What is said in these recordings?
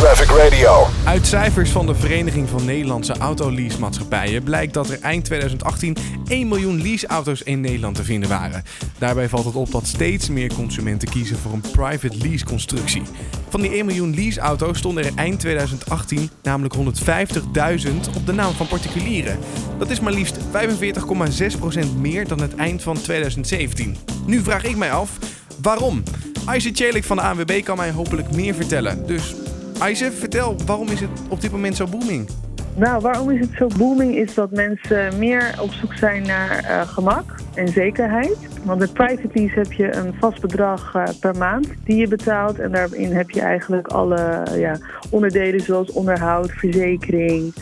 Traffic Radio. Uit cijfers van de Vereniging van Nederlandse Autoleasemaatschappijen blijkt dat er eind 2018 1 miljoen leaseauto's in Nederland te vinden waren. Daarbij valt het op dat steeds meer consumenten kiezen voor een private lease constructie. Van die 1 miljoen leaseauto's stonden er eind 2018 namelijk 150.000 op de naam van particulieren. Dat is maar liefst 45,6% meer dan het eind van 2017. Nu vraag ik mij af, waarom? Aisha Celik van de ANWB kan mij hopelijk meer vertellen. Dus Aisha, vertel, waarom is het op dit moment zo booming? Nou, waarom is het zo booming? Is dat mensen meer op zoek zijn naar eh, gemak en zekerheid. Want met private lease heb je een vast bedrag uh, per maand die je betaalt. En daarin heb je eigenlijk alle ja, onderdelen zoals onderhoud, verzekering.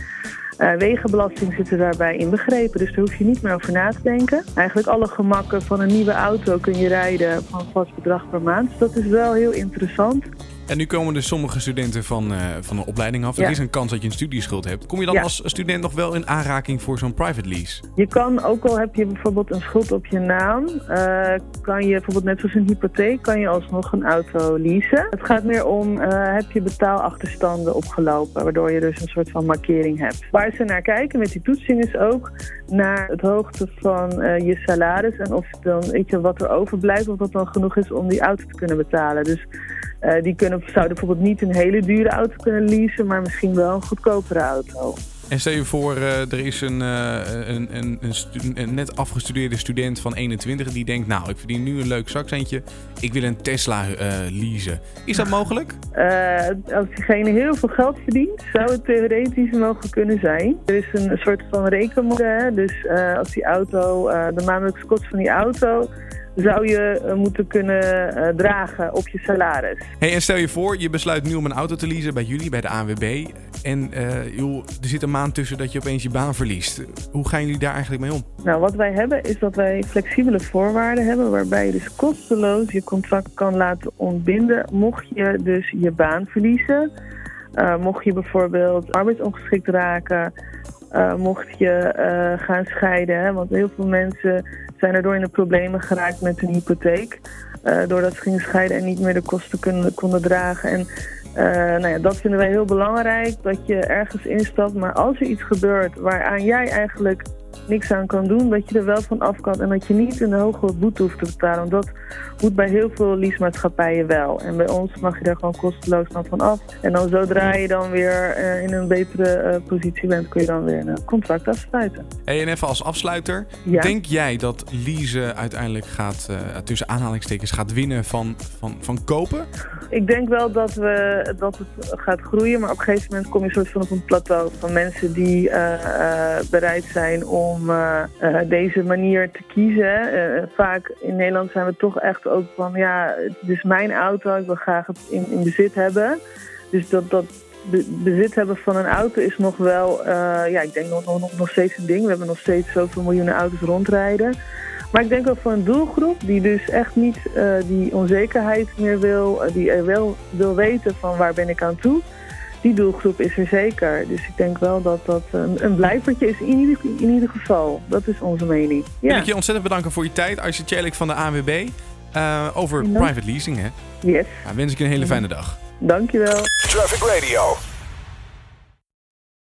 Wegenbelasting zitten daarbij inbegrepen, dus daar hoef je niet meer over na te denken. Eigenlijk alle gemakken van een nieuwe auto kun je rijden van een vast bedrag per maand. Dus dat is wel heel interessant. En nu komen dus sommige studenten van, uh, van een opleiding af. Er is een kans dat je een studieschuld hebt. Kom je dan als student nog wel in aanraking voor zo'n private lease? Je kan, ook al heb je bijvoorbeeld een schuld op je naam, uh, kan je bijvoorbeeld net zoals een hypotheek, kan je alsnog een auto leasen. Het gaat meer om, uh, heb je betaalachterstanden opgelopen, waardoor je dus een soort van markering hebt. Waar ze naar kijken met die toetsing is ook naar het hoogte van je salaris en of dan, weet je, wat er overblijft, of dat dan genoeg is om die auto te kunnen betalen. Dus die kunnen, zouden bijvoorbeeld niet een hele dure auto kunnen leasen, maar misschien wel een goedkopere auto. En stel je voor, uh, er is een, uh, een, een, een, net afgestudeerde student van 21 die denkt, nou, ik verdien nu een leuk zakcentje, ik wil een Tesla leasen. Is dat mogelijk? als diegene heel veel geld verdient, zou het theoretisch mogelijk kunnen zijn. Er is een soort van rekenmodel, dus als die auto, de maandelijkse kosten van die auto zou je uh, moeten kunnen uh, dragen op je salaris. Hey, en stel je voor, je besluit nu om een auto te leasen bij jullie, bij de ANWB. En uh, joh, er zit een maand tussen dat je opeens je baan verliest. Hoe gaan jullie daar eigenlijk mee om? Nou, wat wij hebben is dat wij flexibele voorwaarden hebben... waarbij je dus kosteloos je contract kan laten ontbinden... mocht je dus je baan verliezen. mocht je bijvoorbeeld arbeidsongeschikt raken... mocht je gaan scheiden, hè, want heel veel mensen zijn erdoor in de problemen geraakt met hun hypotheek. Uh, doordat ze gingen scheiden en niet meer de kosten kunnen, konden dragen. En nou ja, dat vinden wij heel belangrijk, dat je ergens instapt. Maar als er iets gebeurt waaraan jij eigenlijk niks aan kan doen, dat je er wel van af kan en dat je niet een hoge boete hoeft te betalen. Want dat moet bij heel veel leasemaatschappijen wel. En bij ons mag je daar gewoon kosteloos dan van af. En dan zodra je dan weer uh, in een betere uh, positie bent, kun je dan weer een contract afsluiten. Hey, en even als afsluiter, ja? denk jij dat leasen uiteindelijk gaat, uh, tussen aanhalingstekens, gaat winnen van, van, van kopen? Ik denk wel dat, we, dat het gaat groeien, maar op een gegeven moment kom je soort van op een plateau van mensen die bereid zijn om uh, uh, deze manier te kiezen. Uh, vaak in Nederland zijn we toch echt ook van, ja, het is mijn auto, ik wil graag het in, in bezit hebben. Dus dat, dat bezit hebben van een auto is nog wel, ja, ik denk nog, nog, nog steeds een ding. We hebben nog steeds zoveel miljoenen auto's rondrijden. Maar ik denk ook voor een doelgroep die dus echt niet die onzekerheid meer wil, die wel wil weten van waar ben ik aan toe die doelgroep is er zeker. Dus ik denk wel dat dat een, een blijvertje is in ieder, in ieder geval. Dat is onze mening. Ja. Wil ik je ontzettend bedanken voor je tijd. Aisha Celik van de ANWB. Uh, over private leasing, hè? Yes. Nou, wens ik je een hele fijne dag. Dankjewel. Traffic Radio.